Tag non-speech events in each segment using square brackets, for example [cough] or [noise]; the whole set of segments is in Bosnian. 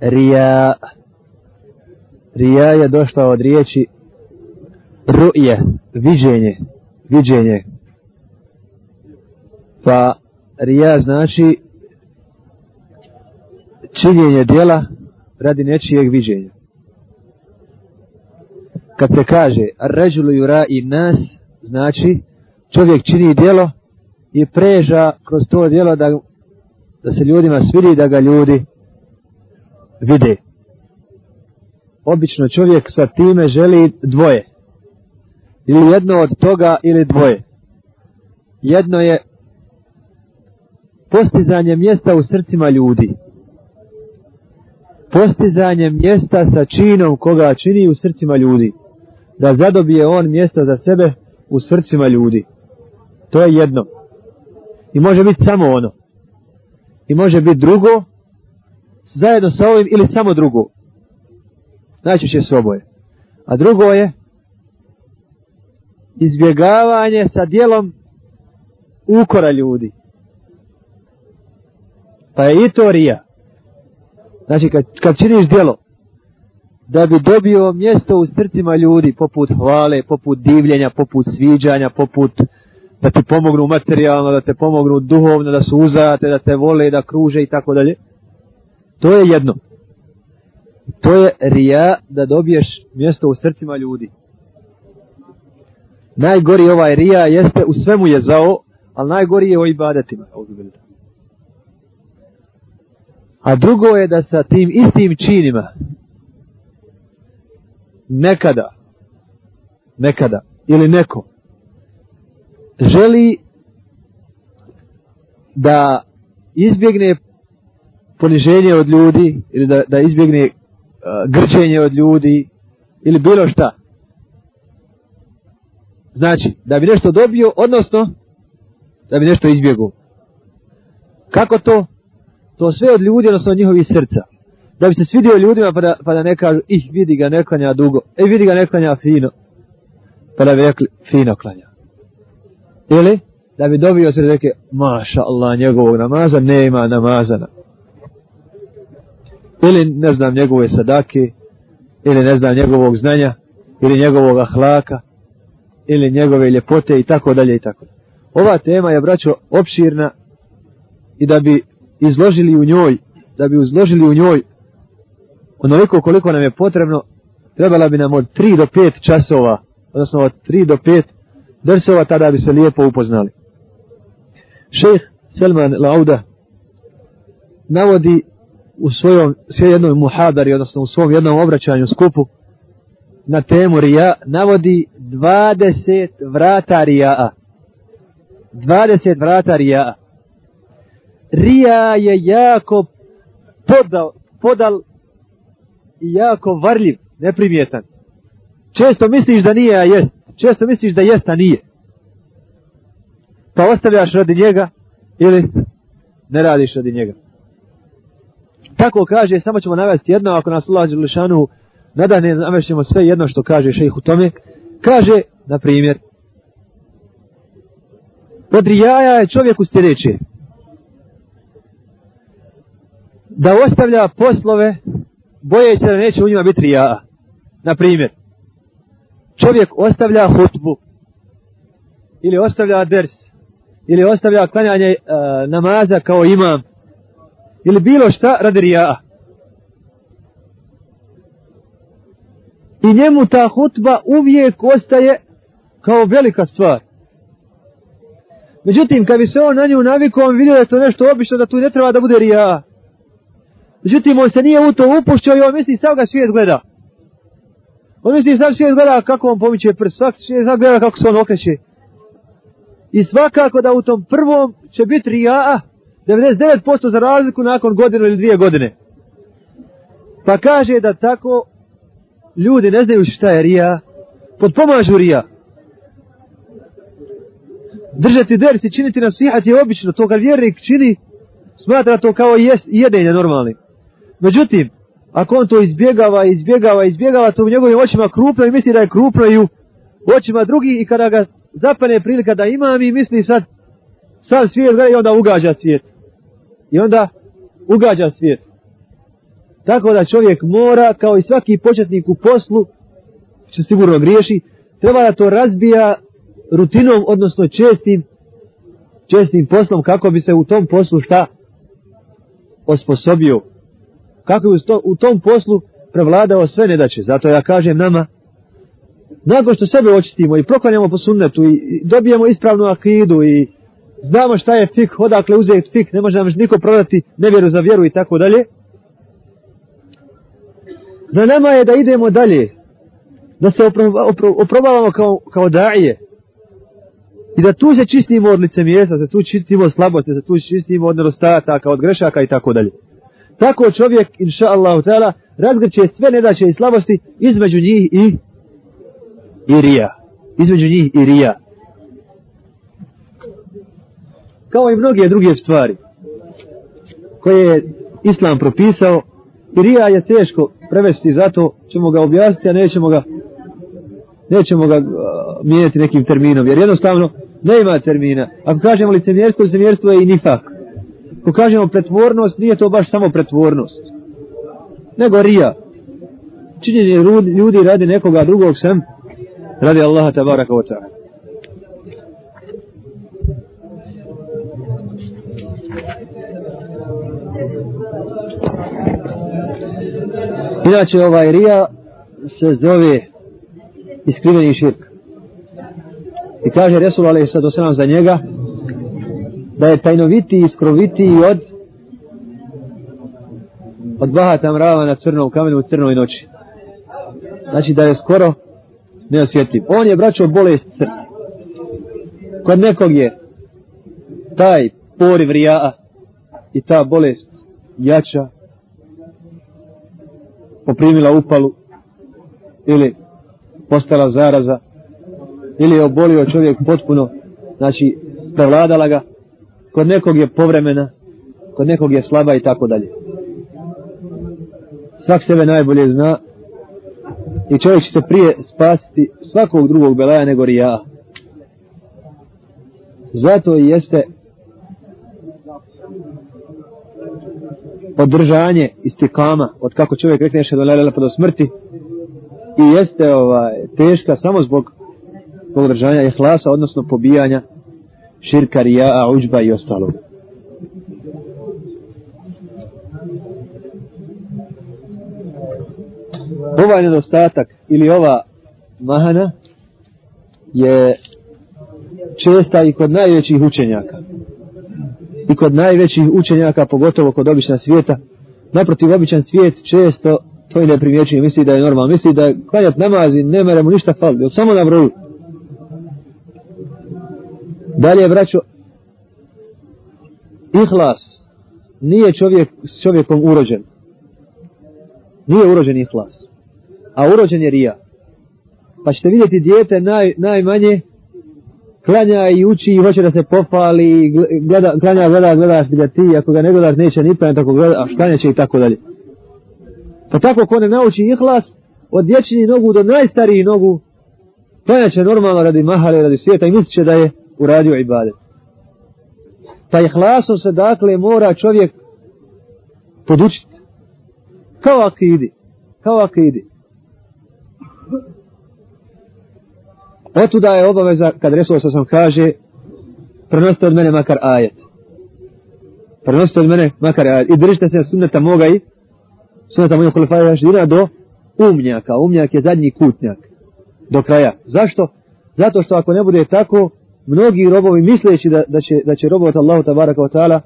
rija. Rija je došla od riječi ruje, viđenje, viđenje. Pa rija znači činjenje dijela radi nečijeg viđenja. Kad se kaže ređulu jura i nas, znači čovjek čini dijelo i preža kroz to dijelo da, da se ljudima svidi da ga ljudi vide. Obično čovjek sa time želi dvoje. Ili jedno od toga ili dvoje. Jedno je postizanje mjesta u srcima ljudi. Postizanje mjesta sa činom koga čini u srcima ljudi. Da zadobije on mjesto za sebe u srcima ljudi. To je jedno. I može biti samo ono. I može biti drugo, zajedno sa ovim ili samo drugo. Najčešće su oboje. A drugo je izbjegavanje sa dijelom ukora ljudi. Pa je i to rija. Znači kad, kad činiš dijelo da bi dobio mjesto u srcima ljudi poput hvale, poput divljenja, poput sviđanja, poput da ti pomognu materijalno, da te pomognu duhovno, da su uzajate, da te vole, da kruže i tako dalje. To je jedno. To je rija da dobiješ mjesto u srcima ljudi. Najgori ovaj rija jeste u svemu je zao, ali najgori je o ibadetima. A drugo je da sa tim istim činima nekada nekada ili neko želi da izbjegne poniženje od ljudi ili da, da izbjegne uh, grčenje od ljudi ili bilo šta. Znači, da bi nešto dobio, odnosno da bi nešto izbjegao. Kako to? To sve od ljudi, odnosno od njihovih srca. Da bi se svidio ljudima pa da, pa da ne kažu, ih vidi ga ne klanja dugo, e vidi ga ne klanja fino. Pa da bi rekli, fino klanja. Ili, da bi dobio se reke, maša Allah, njegovog namaza, nema namazana ili ne znam njegove sadake ili ne znam njegovog znanja ili njegovog ahlaka ili njegove ljepote i tako dalje i tako. Ova tema je braćo opširna i da bi izložili u njoj da bi izložili u njoj onoliko koliko nam je potrebno trebala bi nam od 3 do 5 časova odnosno od 3 do 5 drsova tada bi se lijepo upoznali. Šejh Selman Lauda navodi u svojom sve jednoj muhadari, odnosno u svom jednom obraćanju skupu na temu rija, navodi 20 vrata rija. 20 vrata rija. Rija je jako podal, podal i jako varljiv, neprimjetan. Često misliš da nije, a jest. Često misliš da jest, a nije. Pa ostavljaš radi njega ili ne radiš radi njega. Tako kaže, samo ćemo navesti jedno, ako nas Allah Đelešanu nadane, navešćemo sve jedno što kaže šejh u tome. Kaže, na primjer, od rijaja je čovjeku sljedeće. Da ostavlja poslove, bojeći se da neće u njima biti rijaja. Na primjer, čovjek ostavlja hutbu, ili ostavlja ders, ili ostavlja klanjanje e, namaza kao imam, ili bilo šta radi rijaa. I njemu ta hutba uvijek ostaje kao velika stvar. Međutim, kad bi se on na nju navikao, on vidio da je to nešto obično, da tu ne treba da bude rija. Međutim, on se nije u to upušćao i on misli sav ga svijet gleda. On misli sav svijet gleda kako on pomiče prst, svak svijet gleda kako se on okreće. I svakako da u tom prvom će biti rija, 99% za razliku nakon godinu ili dvije godine. Pa kaže da tako ljudi ne znaju šta je rija, podpomažu rija. Držati ders i činiti nasihat je obično, to kad vjernik čini, smatra to kao jest, jedenje normalni. Međutim, ako on to izbjegava, izbjegava, izbjegava, to u njegovim očima krupno i misli da je krupno i u očima drugi i kada ga zapane prilika da ima mi misli sad, sad svijet gleda i onda ugađa svijet i onda ugađa svijet. Tako da čovjek mora, kao i svaki početnik u poslu, će sigurno griješi, treba da to razbija rutinom, odnosno čestim, čestim poslom, kako bi se u tom poslu šta osposobio. Kako bi u tom poslu prevladao sve nedaće. Zato ja kažem nama, nakon što sebe očistimo i proklanjamo po sunnetu i dobijemo ispravnu akidu i znamo šta je fik, odakle uzeti fik, ne može nam niko prodati nevjeru za vjeru i tako dalje. Na nama je da idemo dalje, da se oprobavamo kao, kao daje i da tu se čistimo od lice mjesta, da tu čistimo od slabosti, da tu čistimo od nedostataka, od grešaka i tako dalje. Tako čovjek, inša taala razgrće sve nedaće i slabosti između njih i i rija. Između njih i rija. Kao i mnoge druge stvari koje je Islam propisao. I rija je teško prevesti zato ćemo ga objasniti a nećemo ga nećemo ga uh, mijenjati nekim terminom jer jednostavno ne ima termina. Ako kažemo licemjerstvo licemjerstvo je i nifak. Ako kažemo pretvornost nije to baš samo pretvornost nego rija. Činjenje ljudi radi nekoga drugog sem radi Allaha tabaraka wa ta'ala. Inače ovaj rija se zove iskriveni širk. I kaže Resul alaihi sad osanam za njega da je tajnoviti i skroviti od od bahata mrava na crnom kamenu u crnoj noći. Znači da je skoro neosjetljiv. On je braćo bolest srca. Kod nekog je taj poriv rija i ta bolest jača poprimila upalu ili postala zaraza ili je obolio čovjek potpuno znači prevladala ga kod nekog je povremena kod nekog je slaba i tako dalje svak sebe najbolje zna i čovjek će se prije spasiti svakog drugog belaja nego rija. Zato i jeste održanje istikama od kako čovjek rekne še do lelele pa do smrti i jeste ovaj, teška samo zbog održanja ihlasa, odnosno pobijanja širka, rija, uđba i ostalog. ovaj nedostatak ili ova mahana je česta i kod najvećih učenjaka i kod najvećih učenjaka pogotovo kod obična svijeta. Naprotiv običan svijet često to i ne primjećuje misli da je normalno. Misli da klanjat namazi ne mere mu ništa fali samo na broju. Dalje braćo ihlas. Nije čovjek s čovjekom urođen. Nije urođen ihlas. A urođen je rija. Pa ćete vidjeti dijete naj, najmanje klanja i uči i hoće da se pofali, gleda, klanja, gleda, gleda, ga ti, ako ga ne gledaš neće ni plan, tako gleda, a šta će i tako dalje. Pa tako ko ne nauči ihlas, od dječini nogu do najstarijih nogu, klanja će normalno radi mahale, radi svijeta i misliće da je uradio ibadet. Pa ihlasom se dakle mora čovjek podučiti. Kao akidi. Kao akidi. Otuda je obaveza kad Resul sa sam kaže prenosite od mene makar ajet. Prenosite od mene makar ajet. I držite se sunneta moga i sunneta moga kolifaja žira do umnjaka. Umnjak je zadnji kutnjak. Do kraja. Zašto? Zato što ako ne bude tako, mnogi robovi misleći da, da, će, da će robovat Allahu tabaraka wa ta'ala,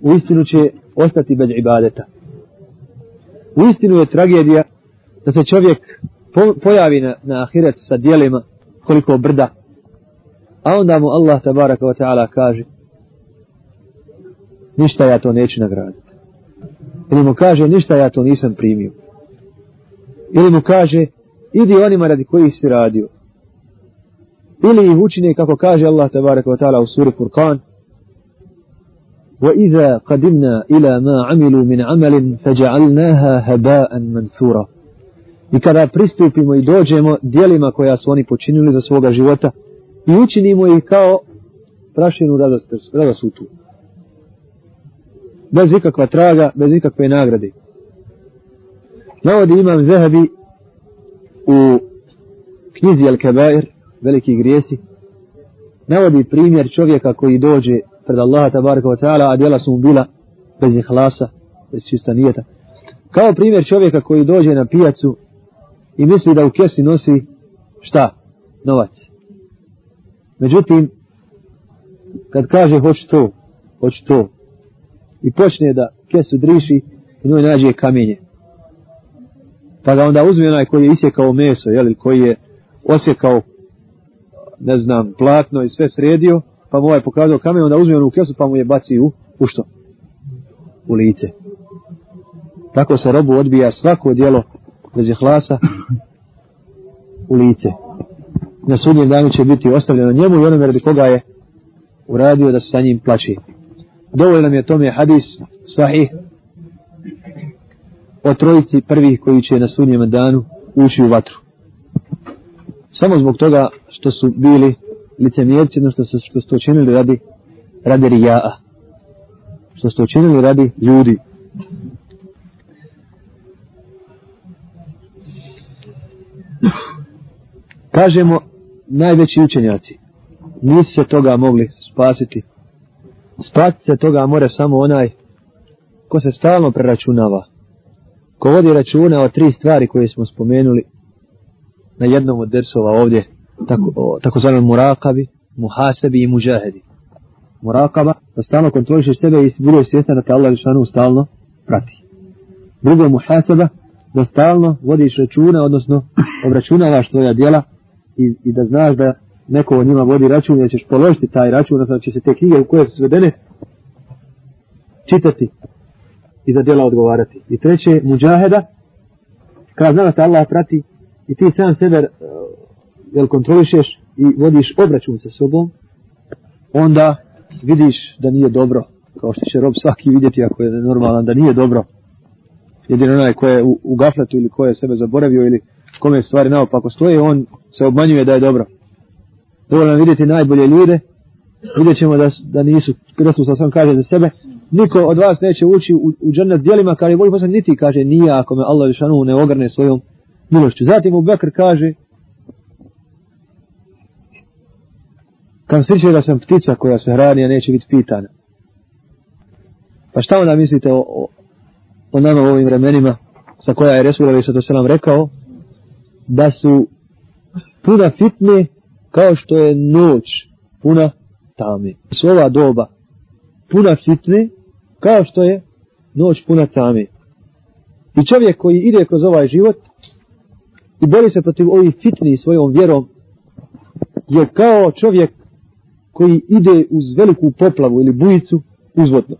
u istinu će ostati bez ibadeta. U istinu je tragedija da se čovjek po, pojavi na, na ahiret sa dijelima koliko brda. A onda mu Allah tabaraka wa ta'ala kaže ništa ja to neću nagraditi. Ili mu kaže ništa ja to nisam primio. Ili mu kaže idi onima radi kojih si radio. Ili ih učine kako kaže Allah tabaraka wa ta'ala u suri Furqan وإذا قدمنا إلى ما عملوا من عمل فجعلناها هباء منثورا I kada pristupimo i dođemo dijelima koja su oni počinili za svoga života i učinimo ih kao prašinu radasutu. Bez ikakva traga, bez ikakve nagrade. Navodi imam Zehebi u knjizi Al-Kabair, veliki grijesi, navodi primjer čovjeka koji dođe pred Allaha tabaraka wa ta'ala, a djela su mu bila bez ihlasa, bez čista nijeta. Kao primjer čovjeka koji dođe na pijacu i misli da u kesi nosi šta? Novac. Međutim, kad kaže hoću to, hoću to, i počne da kesu driši i njoj nađe kamenje. Pa ga onda uzme onaj koji je isjekao meso, jel, koji je osjekao, ne znam, platno i sve sredio, pa mu ovaj pokazao kamen, onda uzme onu kesu pa mu je baci u, u što? U lice. Tako se robu odbija svako djelo bez ihlasa u lice. Na sudnjem danu će biti ostavljeno njemu i onome radi koga je uradio da se sa njim plaći. Dovoljno nam je tome hadis sahih o trojici prvih koji će na sudnjem danu ući u vatru. Samo zbog toga što su bili licemjerci, no što su, što su to činili radi, radi rijaa. Što su to činili radi ljudi. Kažemo, najveći učenjaci nisu se toga mogli spasiti. Spasiti se toga more samo onaj ko se stalno preračunava. Ko vodi računa o tri stvari koje smo spomenuli na jednom od dersova ovdje, tako, takozvanom murakabi, muhasebi i mužahedi. Murakaba, da stalno kontrolišeš sebe i budeš svjesna da te Allah stalno prati. Drugo muhaseba, da stalno vodiš računa, odnosno obračunavaš svoja djela i, i da znaš da neko o njima vodi račun, da ćeš položiti taj račun, odnosno će se te knjige u koje su svedene čitati i za djela odgovarati. I treće, muđaheda, kada zna da te Allah prati i ti sam sebe uh, jel, kontrolišeš i vodiš obračun sa sobom, onda vidiš da nije dobro, kao što će rob svaki vidjeti ako je normalan, da nije dobro. Jedino onaj ko je u, u gafletu ili ko je sebe zaboravio ili kome stvari naopako stoje, on se obmanjuje da je dobro. Dovoljno vidjeti najbolje ljude, vidjet ćemo da, da nisu, Resul sam kaže za sebe, niko od vas neće ući u, u džernet dijelima, kaže, Boži poslan, niti kaže, nije ako me Allah Žešanu ne ogrne svojom milošću. Zatim u Bekr kaže, kam sriće da sam ptica koja se hrani, a neće biti pitana. Pa šta onda mislite o, o, o nama u ovim vremenima, sa koja je Resul Ali Sato Selam rekao, da su puna fitne kao što je noć puna tame. Su ova doba puna fitne kao što je noć puna tame. I čovjek koji ide kroz ovaj život i bori se protiv ovih fitni svojom vjerom je kao čovjek koji ide uz veliku poplavu ili bujicu uzvodno.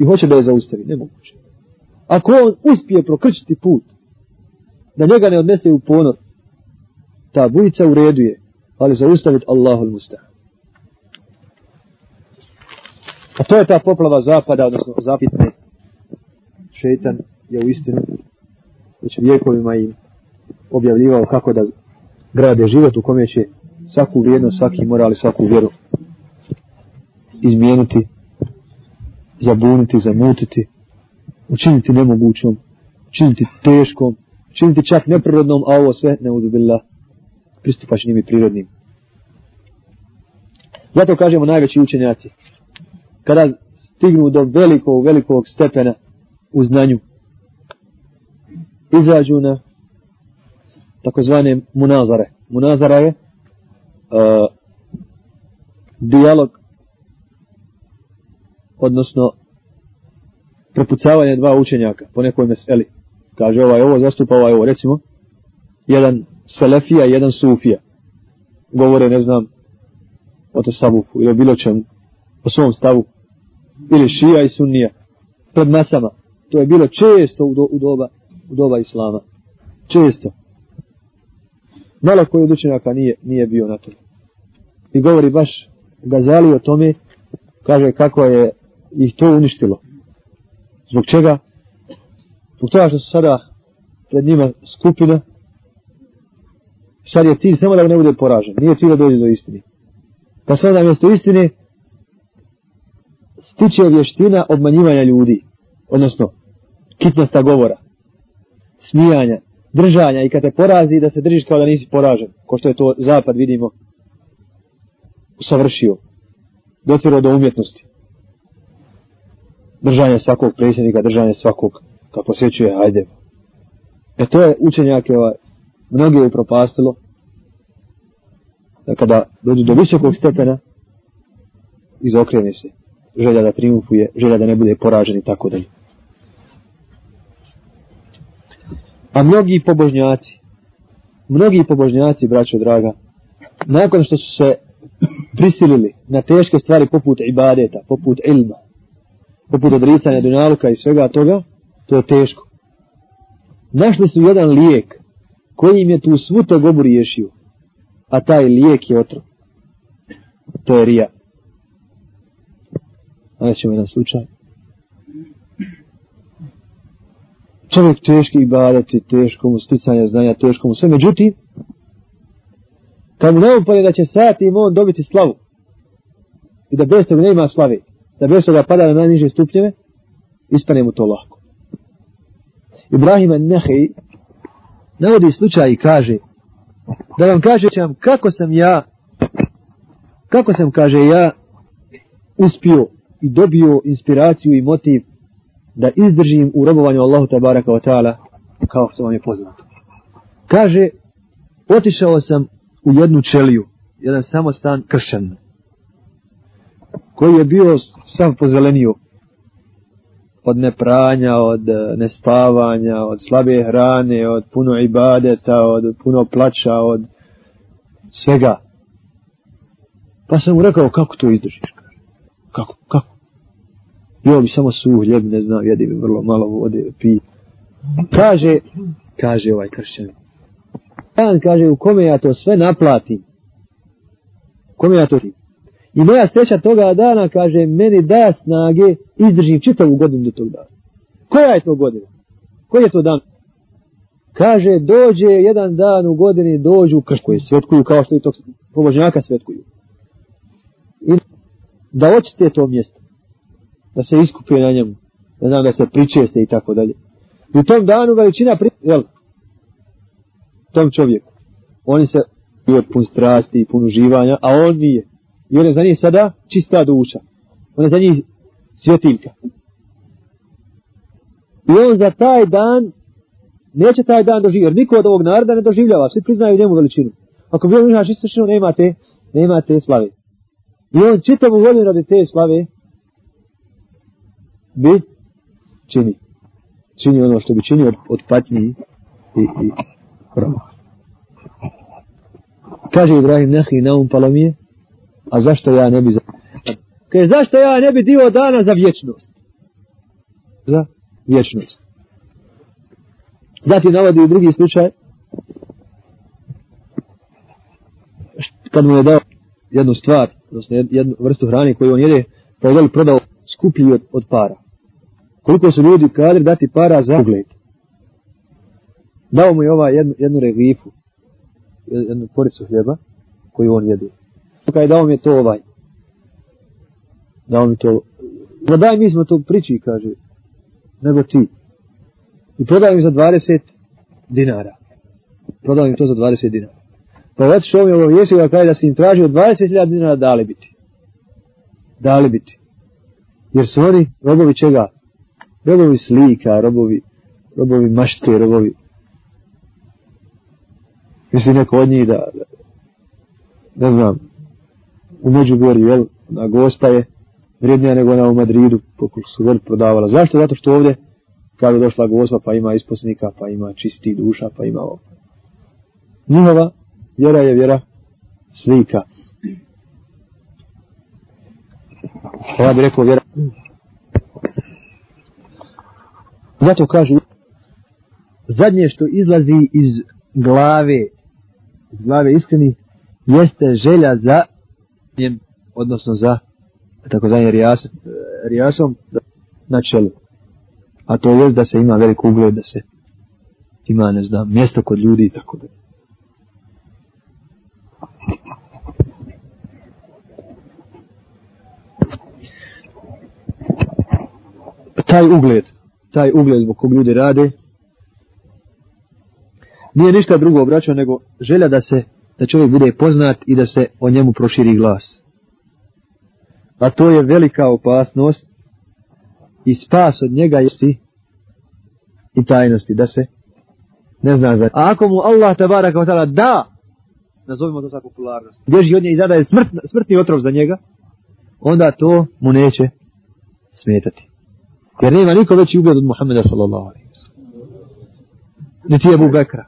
I hoće da je zaustavi. Nemoguće. Ako on uspije prokrčiti put da njega ne odnese u ponor, ta bujica u redu je, ali zaustaviti Allahu al-Mustah. A to je ta poplava zapada, odnosno zapitne. Šeitan je u istinu već vijekovima im objavljivao kako da grade život u kome će svaku vrijednost, svaki moral i svaku vjeru izmijeniti, zabuniti, zamutiti, učiniti nemogućom, učiniti teškom, učiniti čak neprirodnom, a ovo sve ne uzubila pristupačnim i prirodnim. Zato kažemo najveći učenjaci, kada stignu do velikog, velikog stepena u znanju, izađu na takozvane munazare. Munazara je uh, dijalog, odnosno prepucavanje dva učenjaka po nekoj meseli. Kaže ovaj ovo, zastupa ovaj ovo. Recimo, jedan selefija i jedan sufija. Govore, ne znam, o to sabufu ili o bilo čemu, o svom stavu. Ili šija i sunnija. Pred masama. To je bilo često u, do, u, doba, u doba islama. Često. Malo koji od učenjaka nije, nije bio na to. I govori baš Gazali o tome, kaže kako je i to uništilo. Zbog čega? Zbog toga što su sada pred njima skupina, sad je cilj samo da ne bude poražen. Nije cilj da dođe do istine. Pa sada mjesto istine stiče vještina obmanjivanja ljudi. Odnosno, kitnosta govora. smijanja, držanja i kad te porazi da se držiš kao da nisi poražen, ko što je to zapad vidimo savršio, dotjero do umjetnosti. Držanje svakog predsjednika, držanje svakog kako posjećuje ajde. E to je učenjake ovaj, mnogi je propastilo da kada dođu do visokog stepena izokrene se želja da triumfuje, želja da ne bude poražen i tako dalje. A mnogi pobožnjaci, mnogi pobožnjaci, braćo draga, nakon što su se prisilili na teške stvari poput ibadeta, poput ilma, poput odricanja dunjaluka i svega toga, to je teško. Našli su jedan lijek koji im je tu svu tegobu riješio, a taj lijek je otrov. To je rija. Ajde ćemo jedan slučaj. Čovjek teški ibadeti, teško mu sticanje znanja, teško mu sve. Međutim, kad mu ne da će sati im on dobiti slavu i da bez toga nema slave, da bez toga pada na najniže stupnjeve, ispane mu to lako. Ibrahima Nehej navodi slučaj i kaže da vam kaže kako sam ja kako sam kaže ja uspio i dobio inspiraciju i motiv da izdržim u robovanju Allahu tabaraka wa ta'ala kao što vam je poznato. Kaže, otišao sam u jednu čeliju, jedan samostan kršan, koji je bio sam pozelenio od nepranja, od e, nespavanja, od slabe hrane, od puno ibadeta, od puno plaća, od svega. Pa sam mu rekao, kako to izdržiš? Kako, kako? Bio bi samo suh ljeb, ne znam, jedi bi vrlo malo vode, pi. Kaže, kaže ovaj kršćan. On kaže, u kome ja to sve naplatim? U kome ja to ti? I moja sreća toga dana, kaže, meni da snage, izdržim čitavu godinu do tog dana. Koja je to godina? Koji je to dan? Kaže, dođe jedan dan u godini, dođu u kršku, svetkuju kao što i tog pobožnjaka svetkuju. I da očite to mjesto. Da se iskupe na njemu. Ne znam, da se pričeste i tako dalje. I u tom danu veličina pri... Jel? Tom čovjeku. Oni se bio pun strasti i pun uživanja, a on nije. I on je za njih sada čista duša. On je za njih svjetiljka. I on za taj dan neće taj dan doživjeti. Jer niko od ovog naroda ne doživljava. Svi priznaju njemu veličinu. Ako bi on imaš istočinu, nema te slave. I on čitavu godinu radi te slave bi čini. Čini ono što bi činio od, od patnji i, i promah. Kaže Ibrahim Nehi na um palomije, a zašto ja ne bi za... Kaže, zašto ja ne bi dio dana za vječnost? Za vječnost. Zatim navodi u drugi slučaj, kad mu je dao jednu stvar, odnosno jednu vrstu hrane koju on jede, pa je prodao skuplji od, od para. Koliko su ljudi kadri dati para za ugled. Dao mu je ova jednu, jednu regifu, jednu koricu hljeba, koju on jede. Kaj dao mi je to ovaj. Dao mi to. Ma daj mi smo to priči, kaže. Nego ti. I prodao mi za 20 dinara. Prodao mi to za 20 dinara. Pa otišao mi ovo ga kaže da si im tražio 20.000 dinara dali biti. Dali biti. Jer su oni robovi čega? Robovi slika, robovi, robovi mašte, robovi. Misli neko od njih da, ne znam, u Međugorju, jel, na gospa je vrijednija nego ona u Madridu, pokoliko su veli prodavala. Zašto? Zato što ovdje, kada je došla gospa, pa ima isposnika, pa ima čisti duša, pa ima ovo. Njihova vjera je vjera slika. Ja bih rekao vjera. Zato kažu, zadnje što izlazi iz glave, iz glave iskreni, jeste želja za odnosno za tako zvanje rijas, rijasom na čelu. A to je da se ima velik ugled, da se ima, ne znam, mjesto kod ljudi i tako da. Taj ugled, taj ugled zbog kog ljudi rade, Nije ništa drugo obraćao nego želja da se da čovjek bude poznat i da se o njemu proširi glas. A to je velika opasnost i spas od njega jesti i tajnosti da se ne zna za. A ako mu Allah tabara kao tada da, nazovimo to sa popularnost, bježi od nje i zada je smrt, smrtni otrov za njega, onda to mu neće smetati. Jer nema niko veći ugled od Muhammeda sallallahu alaihi wa sallam. Niti je Bekra,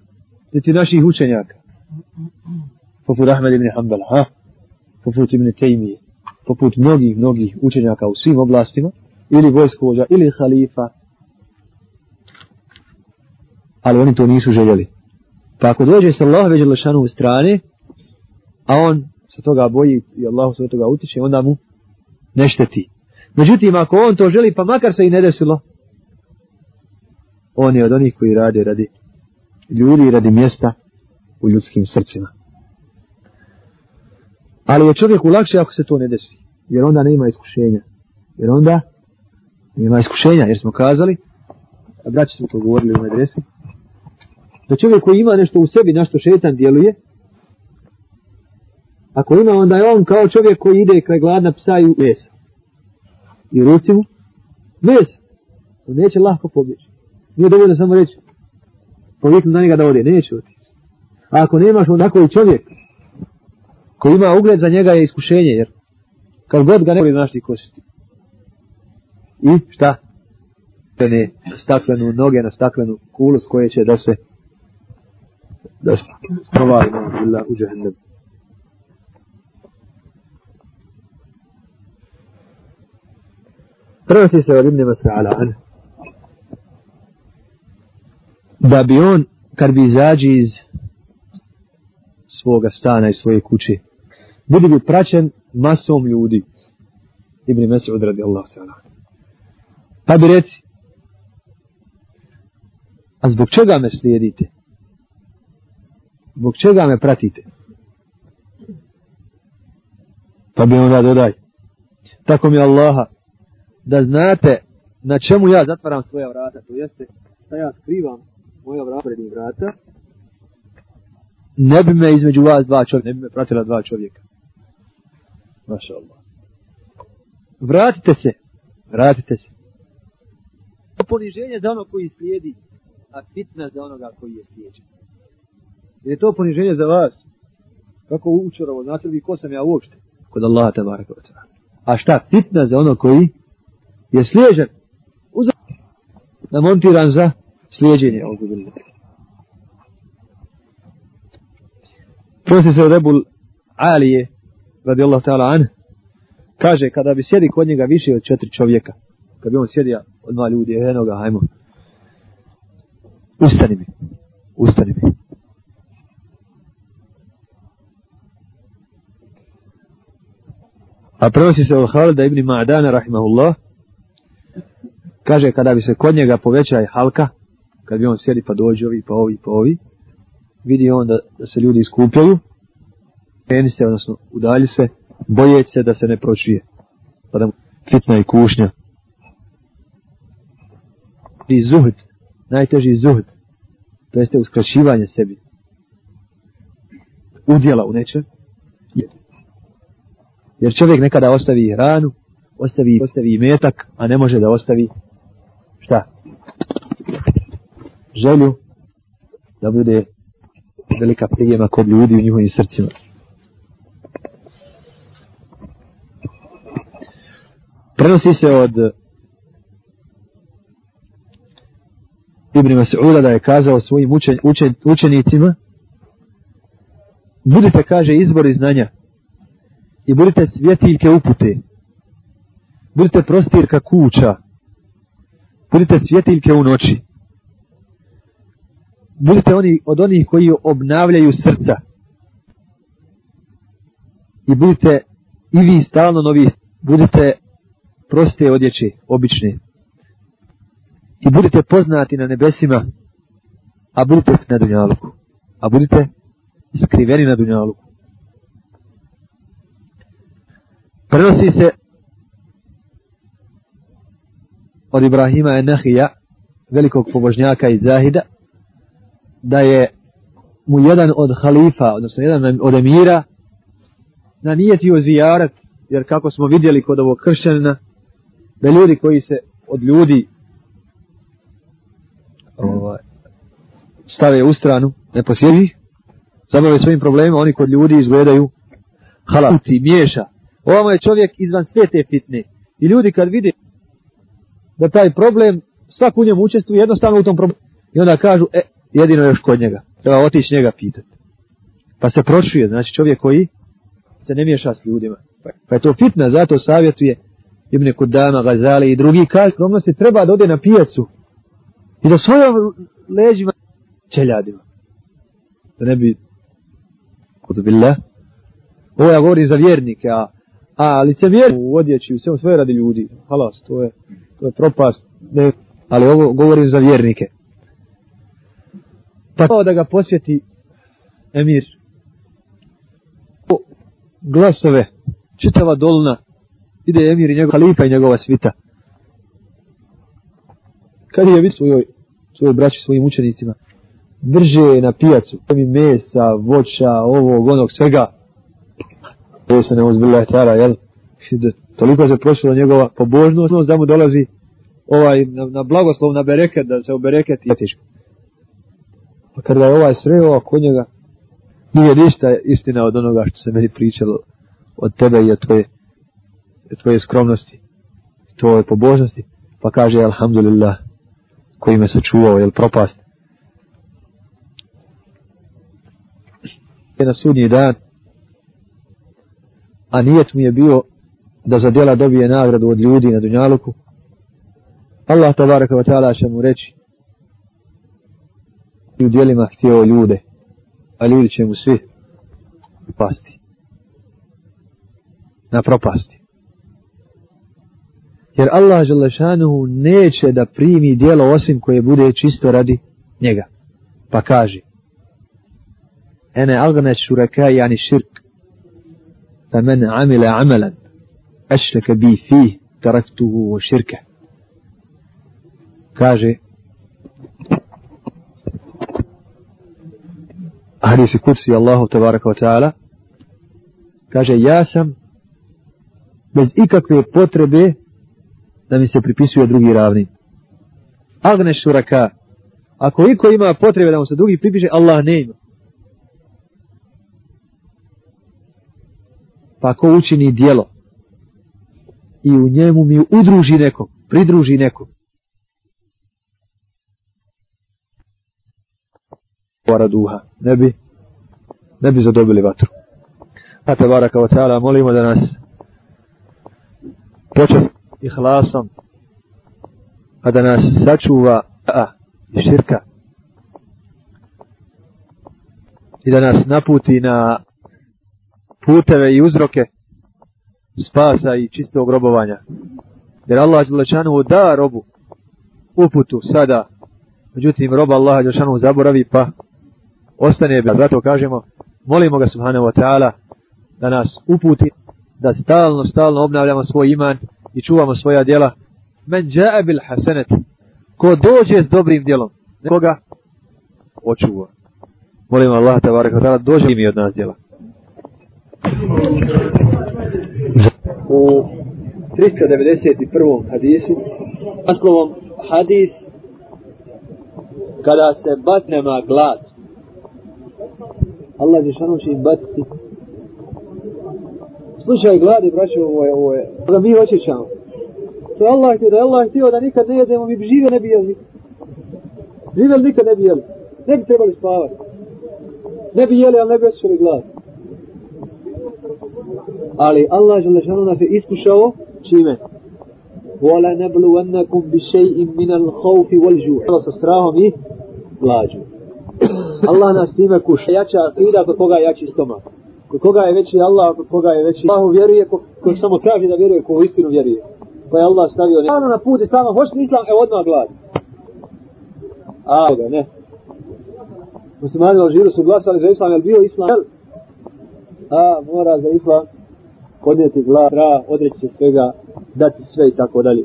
niti naših učenjaka. Poput Ahmed ibn Hanbala, ha? Poput ibn Tejmije, poput mnogih, mnogih učenjaka u svim oblastima, ili vojskovođa, ili halifa, ali oni to nisu željeli. Pa ako dođe sa Allah već lešanu u strane, a on se toga boji i Allah se toga utiče, onda mu ne šteti. Međutim, ako on to želi, pa makar se i ne desilo, on je od onih koji rade radi ljudi radi mjesta u ljudskim srcima. Ali je čovjeku lakše ako se to ne desi, jer onda nema iskušenja. Jer onda nema iskušenja, jer smo kazali, a braći smo to govorili u medresi, da čovjek koji ima nešto u sebi, na što šetan djeluje, ako ima, onda je on kao čovjek koji ide kraj gladna psa i mesa. I ruci mu, mesa. On neće lahko pobjeći. Nije dovoljno samo reći, poviknu na njega da ode, neće otići. A ako nemaš onda koji čovjek, Ko ima ugled za njega je iskušenje, jer kad god ga ne voli znaš ti kositi. I šta? Ne, staklenu noge na staklenu kulu s koje će da se da se provali na u džahennem. Prenosi se od Ibn Mas'ala an da bi on kad bi izađi iz svoga stana i svoje kuće budi bi praćen masom ljudi. Ibn Mesud radi Allah ta'ala. Pa bi reci a zbog čega me slijedite? Zbog čega me pratite? Pa bi onda dodaj tako mi Allaha da znate na čemu ja zatvaram svoja vrata to jeste da ja skrivam moja vrata prednjih vrata ne bi me između vas dva čovjeka ne bi me pratila dva čovjeka. Maša Allah vratite se. Vratite se. Poniženje za ono koji slijedi a fitna za onoga koji je slijeđen. Je to poniženje za vas. Kako učorovo znate li ko sam ja uopšte? Kod Allaha te baraka a šta fitna za ono koji je sliježen uzak namontiran za slijeđenje prosi se Rebul Alije radi Allah ta'ala an kaže kada bi sjedi kod njega više od četiri čovjeka kad bi on sjedio od dva ljudi jednoga hajmo. Ustani mi ustani mi. A prenosi se od Halida ibn Ma'dana rahimahullah kaže kada bi se kod njega povećaj halka kad bi on sjedi pa dođe ovi pa ovi pa ovi vidi on da, da se ljudi iskupljaju skreni se odnosno udalji se bojeći se da se ne pročuje pa da mu fitna i kušnja. I zuhd najteži zuhd to jeste uskraćivanje sebi. Udjela u nečem. Jer čovjek nekada ostavi hranu ostavi, ostavi metak a ne može da ostavi šta? Želju da bude velika prijema kod ljudi u njihovim srcima. Prenosi se od Ibn Mas'uda da je kazao svojim učen, učen, učenicima budite, kaže, izbori znanja i budite svjetiljke upute. Budite prostirka kuća. Budite svjetiljke u noći. Budite oni od onih koji obnavljaju srca. I budite i vi stalno novi budite proste odjeće obične. I budite poznati na nebesima a budite na dunjaluku. A budite skriveni na dunjaluku. Prenosi se od Ibrahima Enahija velikog pobožnjaka iz Zahida da je mu jedan od halifa, odnosno jedan od emira, na nijetio zijarat, jer kako smo vidjeli kod ovog kršćanina, da ljudi koji se od ljudi ovaj, stave u stranu, ne posjedi, zabave svojim problemima, oni kod ljudi izgledaju halati, miješa. Ovamo je čovjek izvan sve te fitne. I ljudi kad vide da taj problem, svak u njemu učestvuje jednostavno u tom problemu. I onda kažu, e, jedino još kod njega. Treba otići njega pitati. Pa se pročuje, znači čovjek koji se ne miješa s ljudima. Pa je to fitna, zato savjetuje Ibn Kudama, Gazali i drugi kaže, skromnosti treba da ode na pijacu i da svojom leđima čeljadima. Da ne bi kod billah. Ovo ja govorim za vjernike, a, a licemjer u odjeći u svemu svoje radi ljudi. Halas, to je, to je propast. Ne, ali ovo govorim za vjernike. Pa da ga posjeti emir. O, glasove, čitava dolna, ide emir i njegov halifa i njegova svita. Kad je vidio svojoj, svojoj braći, svojim učenicima, drže na pijacu, mi mesa, voća, ovog, onog, svega, to se ne uzbilja tjara, jel? Toliko se prošlo njegova pobožnost da mu dolazi ovaj, na, na blagoslov, na bereket, da se obereket i teško. Pa kada je ovaj sreo oko njega, nije ništa istina od onoga što se meni pričalo od tebe i od tvoje, tvoje skromnosti, tvoje pobožnosti, pa kaže, alhamdulillah, koji me sačuvao, jel propast. Je na sudnji dan, a nijet mu je bio da za djela dobije nagradu od ljudi na Dunjaluku, Allah tabaraka wa ta'ala će mu reći i u dijelima htio ljude, a ljudi će mu svi pasti. Na propasti. Jer Allah Želešanuhu neće da primi dijelo osim koje bude čisto radi njega. Pa kaže Ene algane šuraka jani širk fa men amile amelan ašreke bi fih taraktuhu o širke. Kaže hadisi kutsi Allahu tabaraka wa ta'ala kaže ja sam bez ikakve potrebe da mi se pripisuje drugi ravni agne šuraka ako iko ima potrebe da mu se drugi pripiše Allah ne ima pa ako učini dijelo i u njemu mi udruži nekog pridruži nekog vara duha. Ne bi, ne bi zadobili vatru. A te baraka ta'ala, molimo da nas počast ihlasom, a da nas sačuva a, i širka. I da nas naputi na puteve i uzroke spasa i čistog robovanja. Jer Allah Đelešanu da robu uputu sada, međutim roba Allah Đelešanu zaboravi pa ostane bez. Zato kažemo, molimo ga subhanahu wa ta'ala da nas uputi, da stalno, stalno obnavljamo svoj iman i čuvamo svoja djela. Men ja'a bil hasanet. Ko dođe s dobrim djelom, nekoga očuva. Molimo Allah tabaraka ta'ala dođe mi od nas djela. U 391. hadisu, naslovom hadis kada se batnema glad, Allah Žešanu će im baciti. Slušaj gladi, braćo, ovo je, ovo je. Da mi osjećamo. To je Allah htio, da je Allah htio da nikad ne jedemo, mi bi žive ne bi jeli. Živeli nikad ne bi jeli. Ne bi trebali spavati. Ne bi jeli, ali ne bi osjećali glad. Ali Allah Žešanu nas je iskušao čime? Wala nabluwannakum bi shay'in min al-khawfi wal-ju'. Sa strahom i glađu. Allah nas time kuša. Jača akida kod koga jači stomak. Kod koga je veći Allah, kod koga je veći Allah vjeruje, ko, ko samo kaže da vjeruje, ko u istinu vjeruje. Pa je Allah stavio ne. Stano na put islama, hoćeš islam, evo odmah glad. A, da ne. Muslimani u Alžiru su glasali za islam, je bio islam? A, mora za islam podnijeti glad, tra, odreći se svega, dati sve i tako dalje.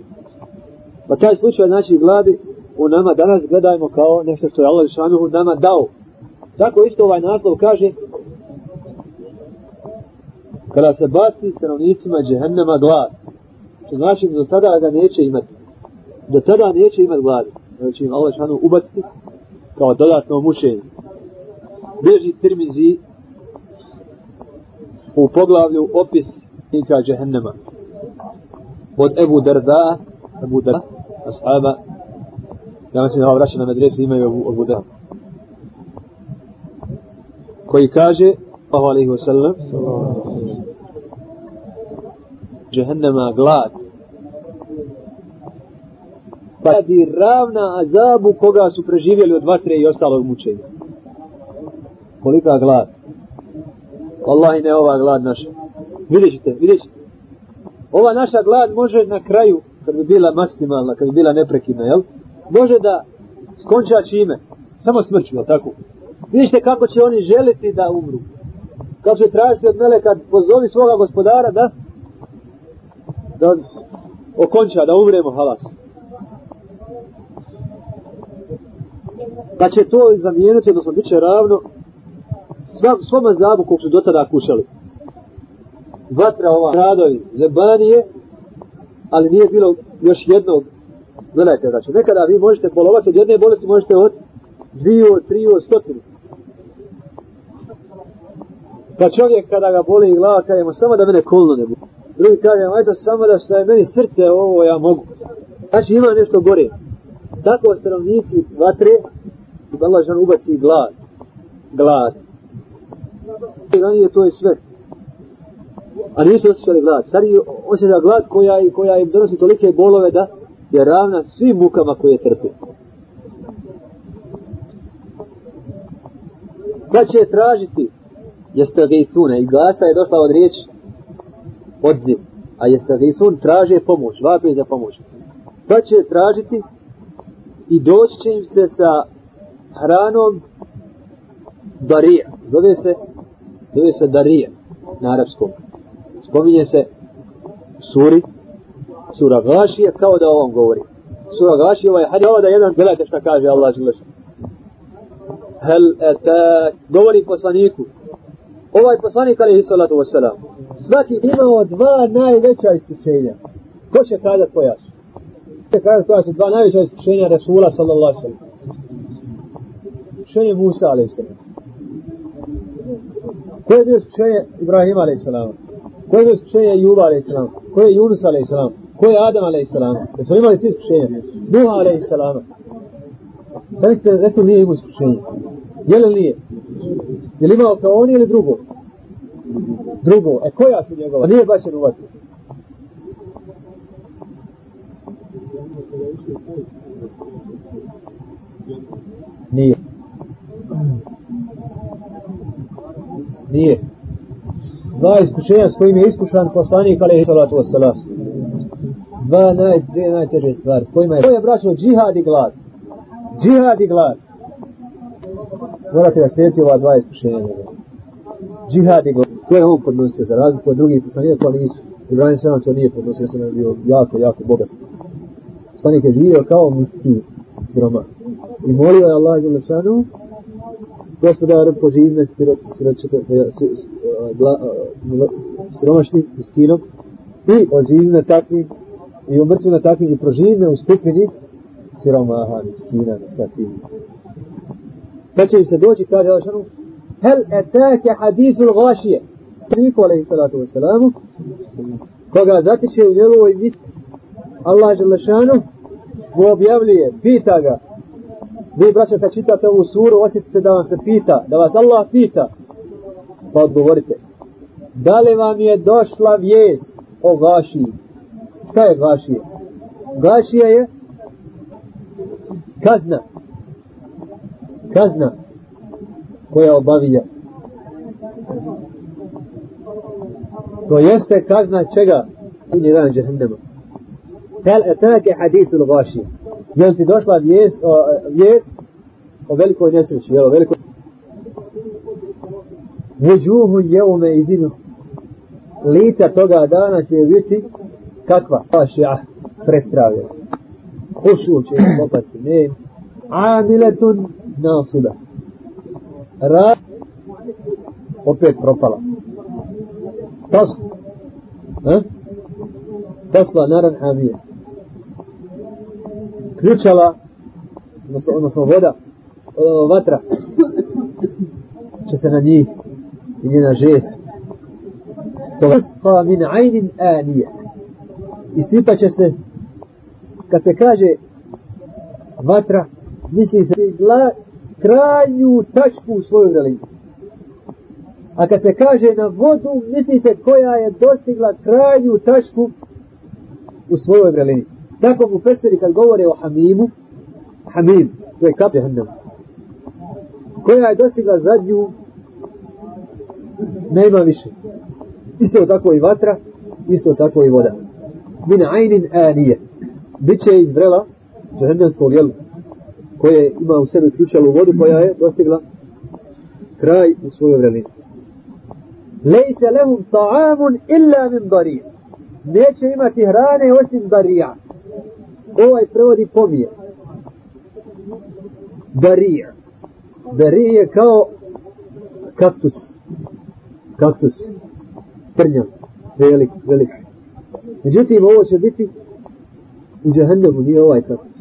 Pa taj slučaj znači gladi u nama danas gledajmo kao nešto što je Allah Žešanuhu nama dao. Tako isto ovaj naslov kaže kada se baci stanovnicima džehennema glad. Što znači da do tada ga neće imati. Do tada neće imati glad. Znači im Allah šanu ono ubaciti kao dodatno mučenje. Beži tirmizi u poglavlju opis inka džehennema. Od Ebu Darda, Ebu Darda, ashaba, ja mislim da ova vraća na medresu imaju Ebu, Ebu Darda. Koji kaže, Allahu alaihi wa sallam, džehennema glad. Pa je ravna azabu koga su preživjeli od vatre i ostalog mučenja. Kolika glad. Wallahi ne ova glad naša. Vidjet ćete, vidjet ćete. Ova naša glad može na kraju, kad bi bila maksimalna, kad bi bila neprekidna, jel? Može da skonča čime? Samo smrću, jel tako? Vidite kako će oni želiti da umru. Kako će tražiti od mele kad pozovi svoga gospodara da da okonča, da umremo halas. Pa će to zamijenuti, odnosno bit će ravno sva, svom azabu kog su do tada kušali. Vatra ova, radovi, zebanije, ali nije bilo još jednog, gledajte, znači, nekada vi možete polovati od jedne bolesti, možete od dviju, od triju, od stotinu. Pa čovjek kada ga boli glava, kaže mu samo da mene kolno ne bude. Drugi kaže, ajde samo da staje meni srce, ovo ja mogu. Znači ima nešto gore. Tako stanovnici vatre, i Allah žan ubaci glad. Glad. I ranije to je sve. A nisu osjećali glad. Sad je osjeća glad koja, koja im donosi tolike bolove da je ravna svim mukama koje trpe. Kad će tražiti jeste gejsune i glasa je došla od riječi odziv a jeste gejsun traže pomoć vape za pomoć? Pa će tražiti i doći će im se sa hranom darija. Zove se zove se darija na arapskom. Spominje se suri sura Gašija kao da ovom govori. Sura Gašija ovaj hadis da jedan gledajte šta kaže Allah želeš hel etak govori poslaniku. Ovaj poslanik alaihi salatu wasalam Znači, svaki imao dva najveća iskušenja. Ko će kazat koja su će kazat koja su dva najveća iskušenja Rasula sallallahu alaihi sallam? Iskušenje Musa alaihi sallam. Ko je bio iskušenje Ibrahima alaihi sallam? Ko je bio iskušenje Juba alaihi sallam? Ko je Yunus alaihi sallam? Ko je Adam alaihi sallam? Jesu imali svi iskušenja? Nuh alaihi sallam. Da mislite da Resul nije imao iskušenja? je li nije? Je li imao kao oni ili drugo? Drugo. E koja su njegova? Nije baš u vatru. Nije. Nije. Dva iskušenja s kojim je iskušan poslanik alaihi salatu wassalam. Dva naj, dvije najteže stvari s kojima je... To je braćo džihad i glad. Džihad i glad morate da slijediti ova dva iskušenja. Džihad je to je on podnosio za razliku od drugih poslanika koji nisu. Ibrahim Sram to nije podnosio, sam je bio jako, jako bogat. Poslanik je živio kao miskin siroma. I molio je Allah za lešanu, gospodar poživne eh, eh, eh, siromašni miskinom i oživne takvim i umrću na takvim i proživne u skupini siromaha, miskina, sa tim pa će se doći, kaže Allah šanu, hel etake hadisul gašije. Niku, alaihi salatu wassalamu, koga zatiče u njegovoj misli, Allah Želešanu mu objavljuje, pita ga, vi braća kad čitate ovu suru, osjetite da vam se pita, da vas Allah pita, pa odgovorite, da li vam je došla vijest o gašiji? Šta je gašija? Gašija je kazna, kazna koja obavija. To jeste kazna čega? Ili dan džahennema. Hel etake hadisul gaši. Jel ti došla vijest o, vijest o velikoj nesreći, jel o velikoj Vujuhu jeume idinu lica toga dana će biti kakva? Pa Vašija ah, prestravlja. Hušu će popasti. Ne. Amiletun nasuda. Ra opet propala. Tas ha? E? Tasla naran hamija. Ključala odnosno, odnosno voda o, vatra će se na njih i njena žest to vasqa min ajnin anija i sipa će se kad se kaže vatra misli se gla, krajnju tačku u svojoj religiji. a kad se kaže na vodu misli se koja je dostigla krajnju tačku u svojoj vrelini tako mu peseri kad govore o hamimu hamim, to je kap jehannama koja je dostigla zadnju nema više. Isto tako i vatra isto tako i voda. Min ajnin anije. Biće iz vrela džahennamskog jelu koje ima u sebi ključalu vodu koja je dostigla kraj u svojoj vrelini lejse lehum ta'amun illa min darija neće imati hrane osim darija ovaj prevodi pomije. Darija darija je kao kaktus. Kaktus. Trnja. Velik, velik. Međutim ovo će biti u džahennemu nije ovaj kaktus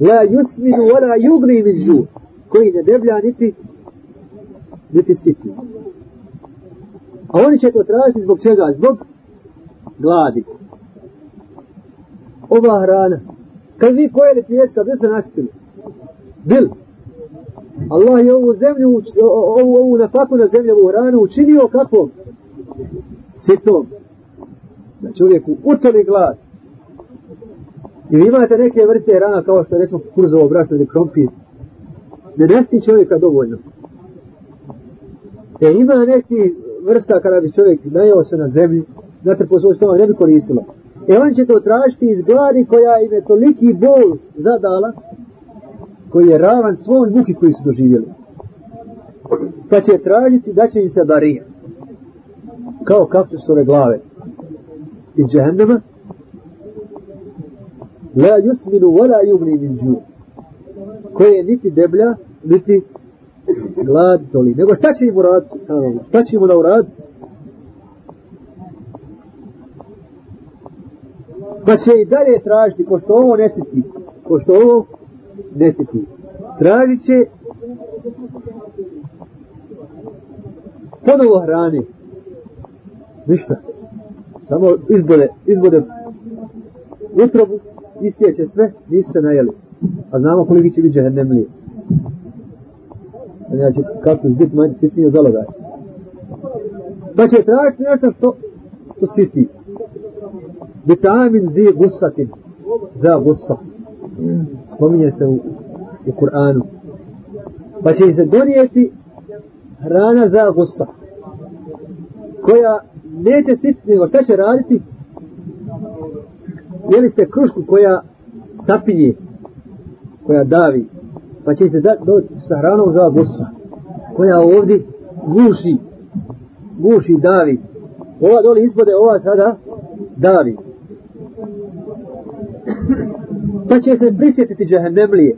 la yusminu wala yugni min žu koji ne deblja niti niti siti. A oni će to tražiti zbog čega? Zbog gladi. Ova hrana. Kad vi pojeli pijeska, bil se nasitili? Bil. Allah je ovu zemlju, ovu, ovu napaku na zemlju, hranu učinio kako? Sitom. Da čovjeku utoli glad. Ili imate neke vrste hrana kao što recimo kurzovo brašno ili krompir. Ne nesti čovjeka dovoljno. E ima neki vrsta kada bi čovjek najao se na zemlji, znate po svoj stomak ne bi koristilo. E on će to tražiti iz gladi koja im je toliki bol zadala, koji je ravan svoj muki koji su doživjeli. Pa će tražiti da će im se barija. Kao kaktusove glave. Iz džahennema. La yusminu wala yugni min džu. Koje niti deblja, niti glad toli. Nego šta će im uraditi? Šta će im da uraditi? Pa će i dalje tražiti, pošto ovo ne siti, pošto ovo desiti. Tražit će ponovo hrane. Ništa. Samo izbode, izbode utrobu, istijeće sve, nisu se najeli. A znamo koliko će biti džehennemlije. Znači, kako će biti manje sitnije zalogaj. Pa će tražiti nešto što, što siti. Vitamin zi gusatin. Za gusa. spominje se u, u Kur'anu. Pa će se donijeti hrana za gusa, koja neće sitnije, šta će raditi? Jeli ste krušku koja sapinje, koja davi, pa će se doći sa hranom za gusa, koja ovdje guši, guši, davi. Ova doli izbode, ova sada davi pa će se prisjetiti džahennemlije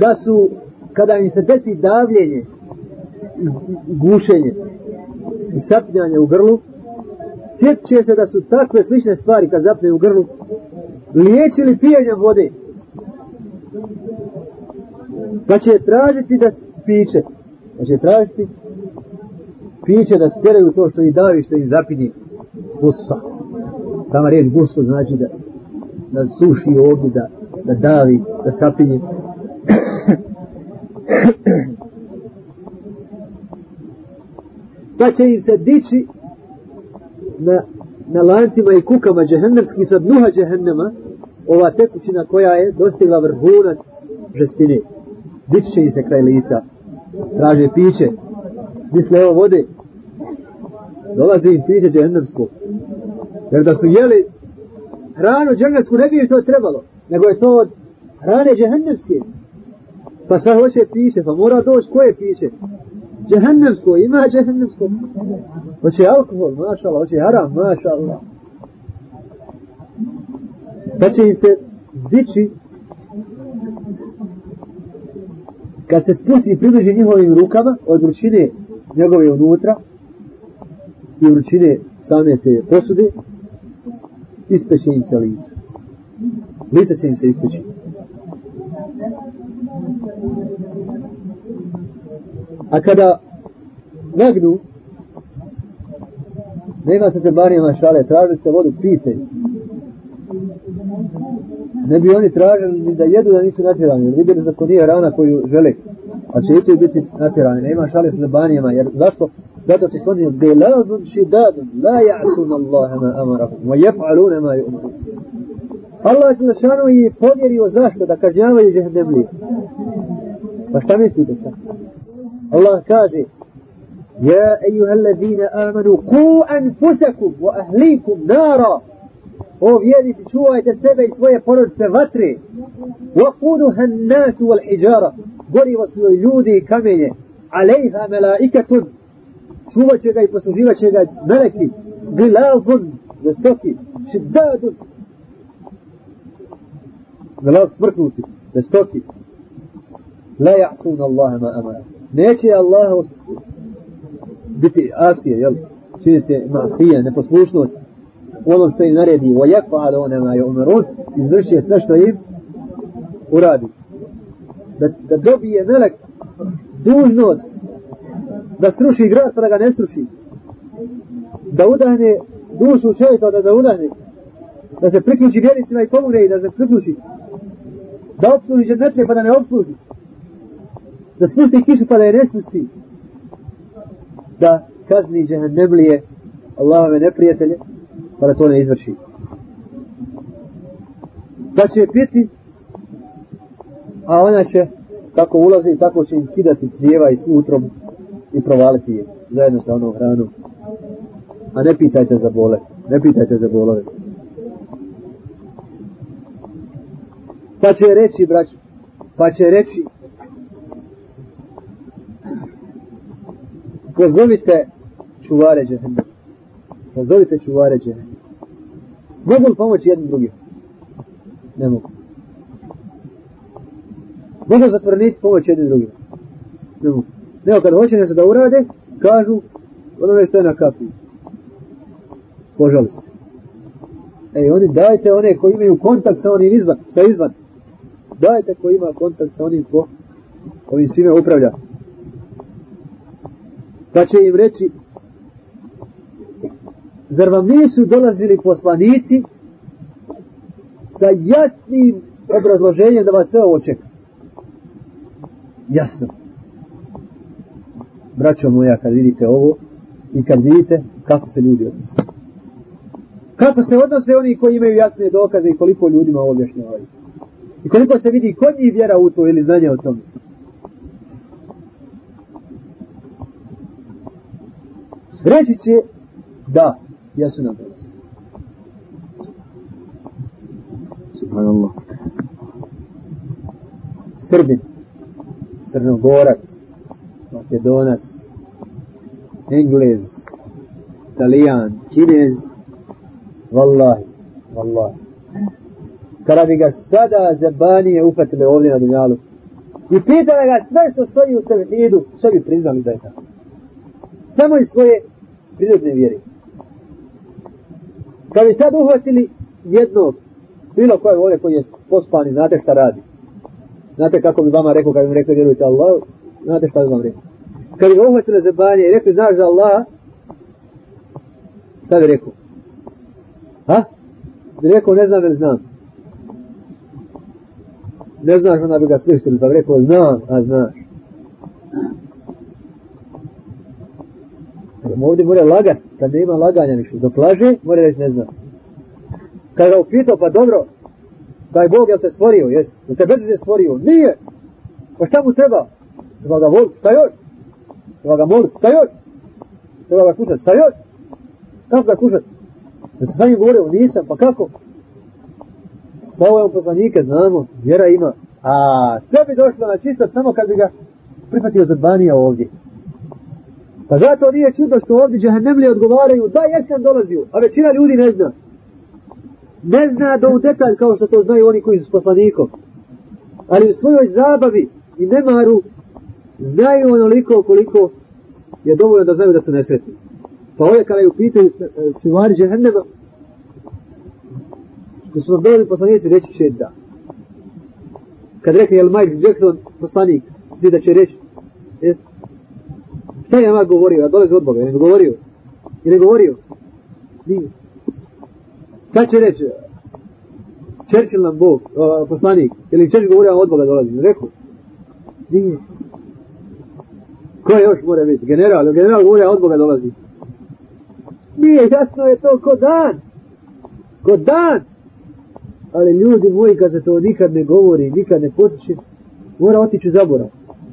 da su kada im se desi davljenje gušenje i sapnjanje u grlu sjeće se da su takve slične stvari kad zapne u grlu liječili pijenjem vode pa će tražiti da piće pa će tražiti piće da stjeraju to što im davi što im zapini gusa. sama riječ gusa znači da da suši ovdje, da, da davi, da sapinje. [coughs] pa će im se dići na, na lancima i kukama džehennemski sa dnuha džehennema ova tekućina koja je dostigla vrhunac žestine. Dići će im se kraj lica. Traže piće. Misle evo vode. Dolazi im piće džehennemsko. Jer da su jeli hranu džehennemsku ne bi to trebalo, nego je to od hrane džehennemske. Pa sad hoće piše, pa mora doći koje piše. Džehennemsko, ima džehennemsko. Hoće alkohol, maša Allah, hoće haram, maša Allah. Pa će im se dići kad se spusti i približi njihovim rukama od vrućine njegove unutra i vrućine same te posude ispeće im se lice lice će im se ispeći a kada nagnu nema se cebarijama šale tražili ste vodu pite ne bi oni tražili ni da jedu da nisu natjerani jer vidjeli da to nije rana koju žele a će i biti natjerani. Nema šale sa zebanijama jer zašto? Zato što su oni delazun šidadun la ja'sun Allahe ma amarahum wa jef'alune ma yu'maru Allah je našano i povjerio zašto da kažnjavaju džehendemlije. pa šta mislite sad? Allah kaže يا أيها الذين آمنوا قوا أنفسكم وأهليكم نارا O vjernici, čuvajte sebe i svoje porodice vatre. Wa quduha an-nas wal hijara. Gorivo su ljudi i kamenje. Alejha malaikatun. Čuvat će ga i posluživat će ga meleki. Gilazun. Zestoki. Šiddadun. Gilaz smrknuti. Zestoki. La ja'sun Allah ma amara. Neće Allah biti asije, jel? Činite masije, neposlušnost u onom što im naredi wa yakfa'alu onama yu'marun izvrši sve što im uradi da, da dobije melek dužnost da sruši grad pa da ga ne sruši da udane dušu čovjeka da da udane. da se priključi vjericima i pomogne i da se priključi da obsluži žedmetlje pa da ne obsluži da spusti kišu pa da je ne spusti da kazni džehennemlije Allahove neprijatelje pa da to ne izvrši. Da će piti, a ona će, kako ulazi, tako će im kidati crijeva i sutrom i provaliti je zajedno sa onom hranom. A ne pitajte za bole, ne pitajte za bolove. Pa će reći, braći, pa će reći, pozovite čuvare džehennema. Pozovite čuvare džehennema. Mogu li pomoći jednim drugim? Ne mogu. Mogu zatvornici pomoći jednim drugim? Ne mogu. Nego kada hoće nešto da urade, kažu onome što je na kapi. Požali se. E, oni dajte one koji imaju kontakt sa onim izvan, sa izvan. Dajte ko ima kontakt sa onim ko ovim svime upravlja. Pa će im reći, Zar vam nisu dolazili poslanici sa jasnim obrazloženjem da vas sve ovo čeka? Jasno. Braćo moja, kad vidite ovo i kad vidite kako se ljudi odnose. Kako se odnose oni koji imaju jasne dokaze i koliko ljudima ovo objašnjavaju. I koliko se vidi kod njih vjera u to ili znanje o tome. Reći će da jesu nam dolazi. Subhanallah. Srbin, Crnogorac, Makedonac, Englez, Italijan, Kinez, Wallahi, Wallahi. Kada bi ga sada zabanije upatile ovdje na dunjalu i pitali ga sve što stoji u tevhidu, sve bi priznali da je tako. Samo iz svoje prirodne vjere. Kad bi sad uhvatili jednog, bilo koje ovdje koji je pospani, znate šta radi. Znate kako bi vama rekao, kad bi mi rekli vjerujte Allah, znate šta bi vam rekao. Kad bi uhvatili zebanje i rekli znaš za Allah, šta bi rekao? Ha? Bi rekao ne znam ne znam. Ne znaš, onda bi ga slištili, pa bi rekao znam, a znaš. Ovdje mora lagat, kad ne ima laganja ništa. Dok laže, mora reći ne znam. Kad ga upitao, pa dobro, taj Bog je te stvorio, jes? Je te bezveze je stvorio? Nije! Pa šta mu treba? Treba ga voliti, šta još? Treba ga moliti, šta još? Treba ga slušati, šta još? Kako ga slušati? Ja se sa njim govorio, nisam, pa kako? Slavo je on poslanike, znamo, vjera ima. A sve bi došlo na čisto samo kad bi ga prihvatio za banija ovdje. Pa zato nije čudno što ovdje džahennemlije odgovaraju da jesam dolazio, a većina ljudi ne zna. Ne zna do u detalj kao što to znaju oni koji su s poslanikom. Ali u svojoj zabavi i nemaru znaju onoliko koliko je dovoljno da znaju da su nesretni. Pa ovdje kada je upitaju čuvari džehennema, što su vam doveli poslanici, reći će da. Kad rekli, jel Mike Jackson poslanik, svi da će reći, jes? Šta je Amak govorio? Ja dolazi od Boga, je ne govorio? Je ne govorio? Nije. Šta će reći? Čerčil nam Bog, uh, poslanik, ili Čerčil govorio od Boga dolazi? Rekao? Nije. Ko još mora biti? General, general govorio od Boga dolazi. Nije, jasno je to ko dan. Ko dan. Ali ljudi moji, kad se to nikad ne govori, nikad ne posjeći, mora otići u zaborav.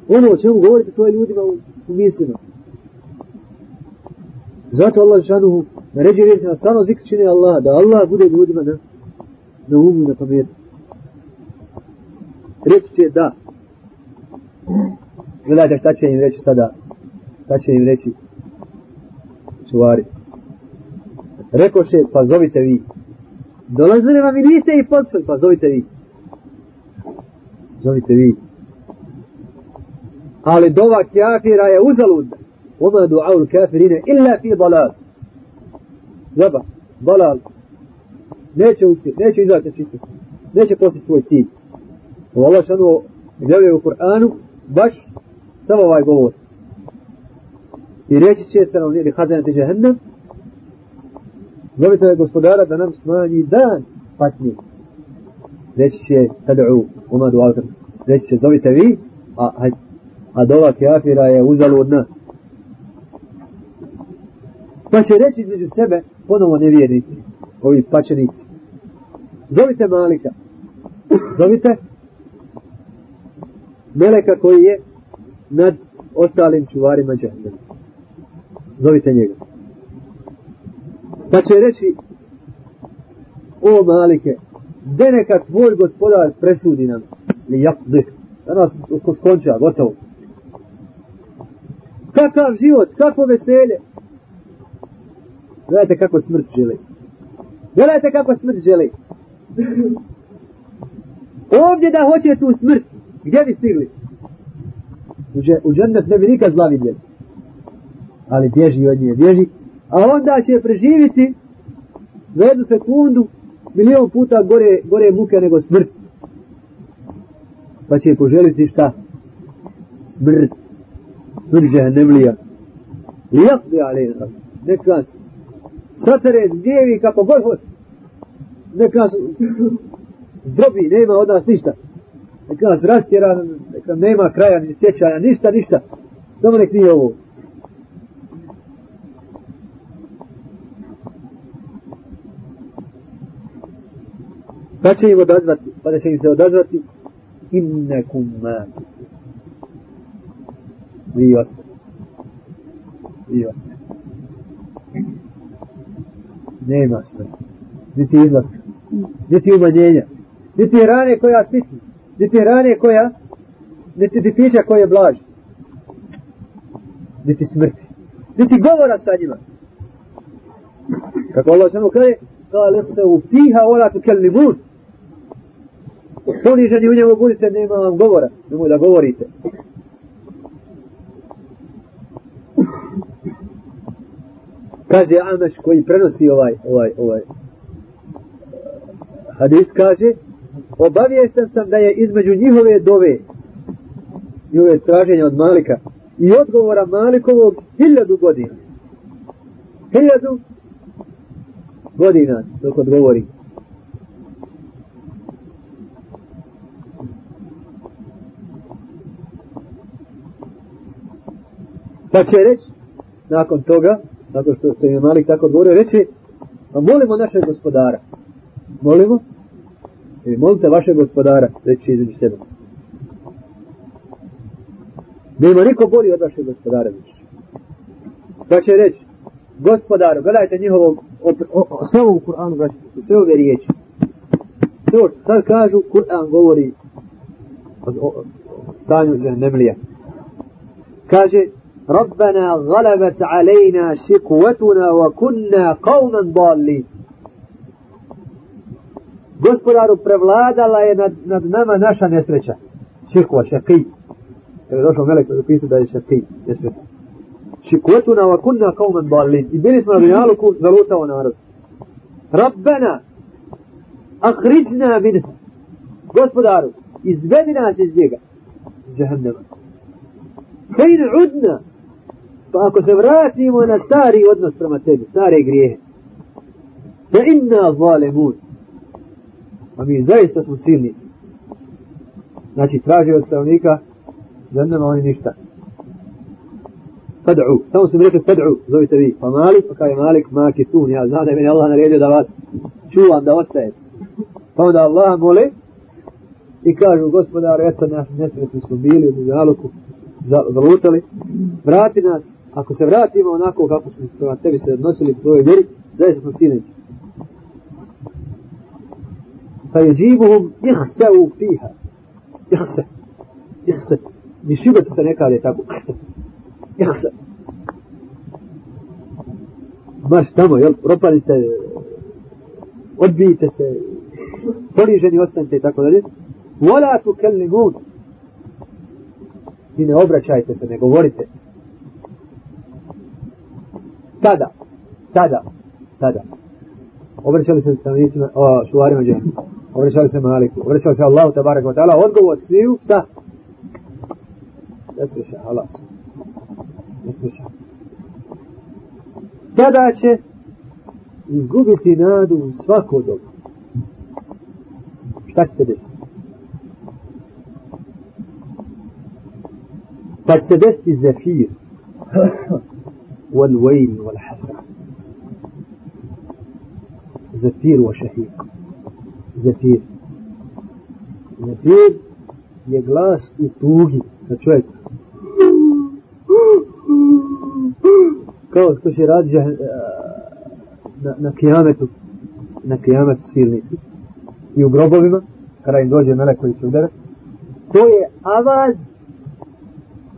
Ono o čemu govorite, to je ljudima u, u mislima. Zato Allah šanuhu naređuje vjeriti na stano zikr čine Allah, da Allah bude ljudima na, na umu i na pametu. Reći će da. Gledajte šta će im reći sada. Šta će im reći čuvari. Rekao će, pa zovite vi. Dolazili vam i niste i posle, pa zovite vi. Zovite vi. Ali dova kafira je uzaludna. Oma du'aul kafirine illa fi dalal. Zaba, dalal. Neće uspjeti, neće izaći čisto. Neće postići svoj cilj. Allah šanu gleduje u Kur'anu baš samo ovaj govor. I reći će stanovnije, hazanati jahannam, zovite gospodara da nam smanji dan patnje. Reći će tad'u, uma du'al Reći će zovite vi, a, a, a dova kafira je uzaludna. Pa će reći između sebe ponovo nevjernici, ovi pačenici. Zovite Malika. Zovite Meleka koji je nad ostalim čuvarima džahnama. Zovite njega. Pa će reći o Malike, gde neka tvoj gospodar presudi nam li jakde, da nas skonča, gotovo. Kakav život, kako veselje. Gledajte kako smrt želi. Gledajte kako smrt želi. Ovdje da hoće tu smrt, gdje bi stigli? U džennet ne bi nikad zla vidjeli. Ali bježi od nje, bježi. A onda će preživiti za jednu sekundu milion puta gore, gore muke nego smrt. Pa će poželiti šta? Smrt. Smrt džahnemlija. Lijak bi Nek nas satere zgrijevi kako god hoće. Nek nas zdrobi, nema od nas ništa. Nek nas rastjera, neka nema kraja ni sjećanja, ništa, ništa. Samo nek nije ovo. Pa će im odazvati, pa da će im se odazvati innekum matu. Vi oste. Vi oste. Nema smrti. Niti izlaska. Niti umanjenja. Niti rane koja siti. Niti rane koja niti dipića koja blaži. Niti smrti. Niti govora sa njima. Kako Allah samo kaže, kale se u piha ola tu kellimun. Poniženi u njemu budite, nema vam govora. Nemoj da govorite. Kaže Ameš koji prenosi ovaj, ovaj, ovaj hadis kaže obavijestan sam da je između njihove dove i ove traženja od Malika i odgovora Malikovog hiljadu godina. Hiljadu godina dok odgovori. Pa će reći, nakon toga, zato što se je Malik tako odgovorio, reći, a molimo našeg gospodara. Molimo? I molite vašeg gospodara, reći između sebe. Nema niko bolji od vašeg gospodara, reći. Pa će reći, gospodaru, gledajte njihovo, sve u Kur'anu, gledajte, sve ove riječi. To što sad kažu, Kur'an govori o, o, o stanju džahnemlija. Kaže, ربنا غلبت علينا شقوتنا وكنا قوما ضالين Gospodaru prevladala je nad, nad nama naša nesreća. Šikva, šaki. kada je došao melek pisao da je šakij, nesreća. Šikvetuna wa kunna kauman balin. I bili smo na dunjaluku, zalutao narod. Rabbena, ahriđna minha. Gospodaru, izvedi nas iz njega. Jahannama. Fejn udna. Pa ako se vratimo na stari odnos prema tebi, stare grijehe. da inna zalemun. A pa mi zaista smo silnici. Znači, traži od stavnika, za oni ništa. Fad'u, samo su mi rekli fad'u, zovite vi. Pa Malik, pa kaže Malik, ma kitun, ja znam da je meni Allah naredio da vas čuvam, da ostajete. Pa onda Allah mole i kažu, gospodar, eto, naš nesretni smo bili u Mijaluku, zalutali, vrati nas, ako se vratimo onako kako smo prema tebi se odnosili u tvojoj vjeri, zaista smo sineći. Pa je džibuhum ihseu fiha. Ihse. Ihse. Ni šibetu se nekada je tako. Ihse. Ihse. Baš tamo, jel, propadite, odbijite se, poniženi ostanite i tako dalje. Vola tu kellimun. I ne obraćajte se, ne govorite. Tada, tada, tada. Obraćali se stanovnicima, o, šuvarima džene. Obraćali se Maliku. Obraćali se Allahu tabarak wa ta'ala. Odgovor sviju, šta? Ne sluša, halas. Ne sluša. Tada će izgubiti nadu u svako dobu. Šta će se desiti? Pa će se desiti zafir. والويل والحسرة زفير وشهيق زفير زفير je glas u tugi na čovjeka. Kao što će radi na, na kijametu, na kijametu silnici i u grobovima, kada im dođe melek koji će udarati, to je avaz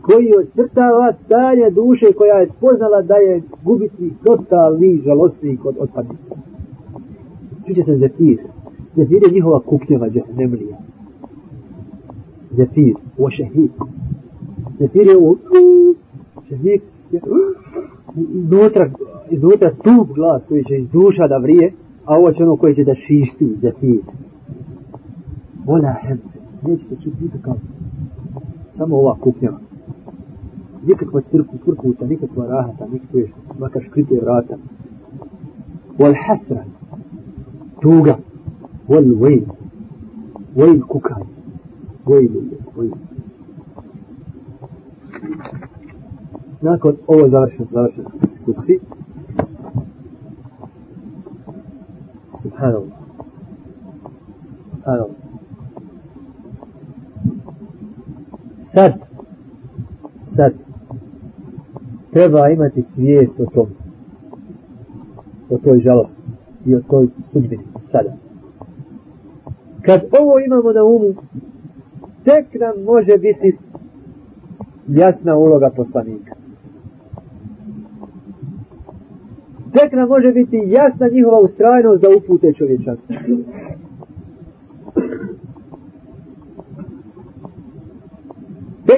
koji odcrtava stanje duše koja je spoznala da je gubitnik totalni žalostnik od otpadnika. Sviđa se Zefir. Zafir je njihova kuknjeva džahnemlija. Zefir, o šehid. Zefir je ovo šehik. Iznutra, iznutra tup glas koji će iz duša da vrije, a ovo će ono koji će da šišti Zefir. Ona hemse. Neće se čuti nikakav. Samo ova kuknjeva. Nikakva crku, crkuta, nikakva rahata, nikakve makar škrite vrata. Wal hasra, tuga, wal vejl, vejl kukaj, vejl, vejl. Nakon ovo završeno, završeno, kursi, Subhanallah. Subhanallah. Sad, sad, treba imati svijest o tom o toj žalosti i o toj sudbini sada. Kad ovo imamo na umu tek nam može biti jasna uloga poslanika. Tek nam može biti jasna njihova ustrajnost da upute čovječanstvo.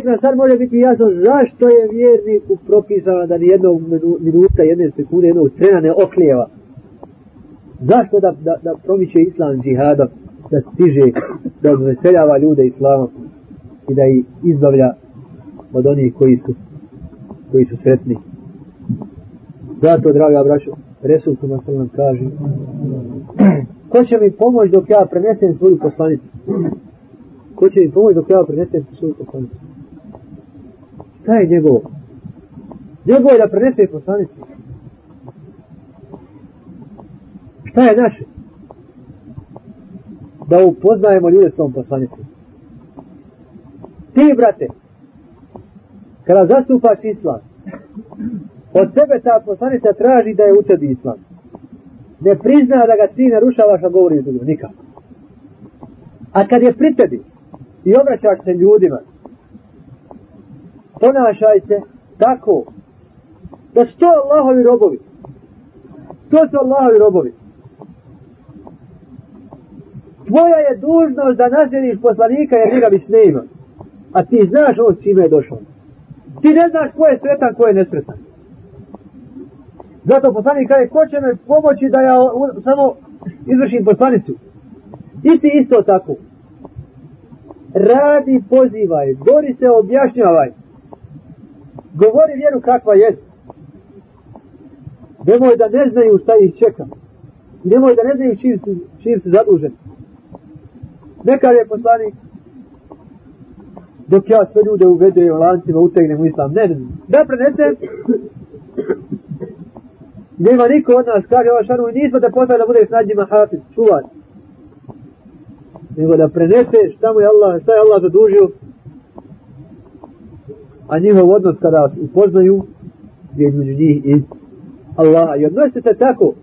Tek sad može biti jasno zašto je vjerniku propisano da ni jednog minuta, jedne sekunde, jednog trena ne oklijeva. Zašto da, da, da promiče islam džihada, da stiže, da odveseljava ljude islamom i da ih izbavlja od onih koji su, koji su sretni. Zato, draga braćo, Resul sam na nam kaže, ko će mi pomoći dok ja prenesem svoju poslanicu? Ko će mi pomoći dok ja prenesem svoju poslanicu? Šta je njegovo? Njegovo je da prenese poslanicu. Šta je naše? Da upoznajemo ljude s tom poslanicom. Ti, brate, kada zastupaš islam, od tebe ta poslanica traži da je u tebi islam. Ne prizna da ga ti narušavaš, a govoriš drugim, nikako. A kad je pri tebi i obraćaš se ljudima, ponašaj se tako da su to Allahovi robovi to su Allahovi robovi tvoja je dužnost da naziriš poslanika jer njega bi snima. a ti znaš ovo čime je došao. Ti ne znaš ko je sretan, ko je nesretan. Zato poslanik kaže, ko će me pomoći da ja samo izvršim poslanicu. I ti isto tako. Radi, pozivaj, gori se, objašnjavaj. Govori vjeru kakva jest. Nemoj da ne znaju šta ih čeka. Nemoj da ne znaju čim si, čim si zadužen. Nekad je poslanik dok ja sve ljude uvede u lancima, utegnem u islam. Ne, ne, ne. Da prenesem nema niko od nas, kaže ova šanu, nismo da postavlja da budeš s njima hafiz, čuvar. Nego da prenese šta mu je Allah, šta je Allah zadužio a njihov odnos kada vas upoznaju je između njih i Allaha. I odnosite se tako,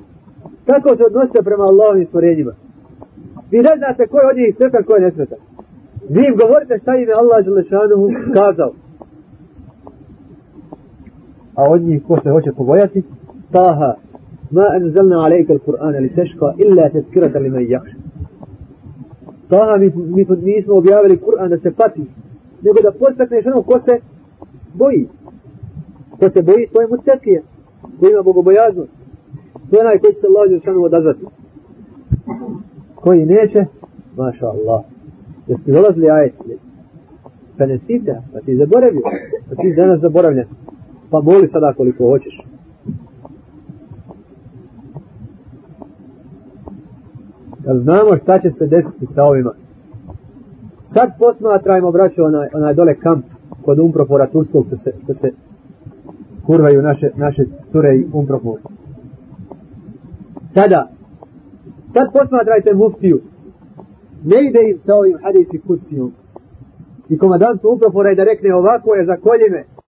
tako se odnosite prema Allahovim stvorenjima. Vi ne znate ko je od njih sretan, ko je nesretan. Vi im govorite šta im je Allah Želešanuhu kazao. A od njih ko se hoće pobojati? Taha, ma enzelna alejka il Kur'ana li teška illa te skirata li man jakša. Taha, mi, mi, mi smo objavili Kur'an da se pati, nego da postakneš ono ko se boji. Ko se boji to je mutekije ko ima bogobojaznost. To je onaj koji će se Allah Đelšanu odazvati. Koji neće maša Allah jeste dolazili ajet? Jeste. Pa ne sita pa si zaboravio. Pa ti danas zaboravljen. Pa moli sada koliko hoćeš. Da znamo šta će se desiti sa ovima. Sad posmatrajmo, braćo, onaj, onaj dole kamp kod Umprofora Turskog, što se, što se kurvaju naše, naše cure i Umprofor. Sada, sad posmatrajte muftiju. Ne ide im sa ovim hadisi kucijom. I komadantu Umprofora je da rekne ovako je za koljime,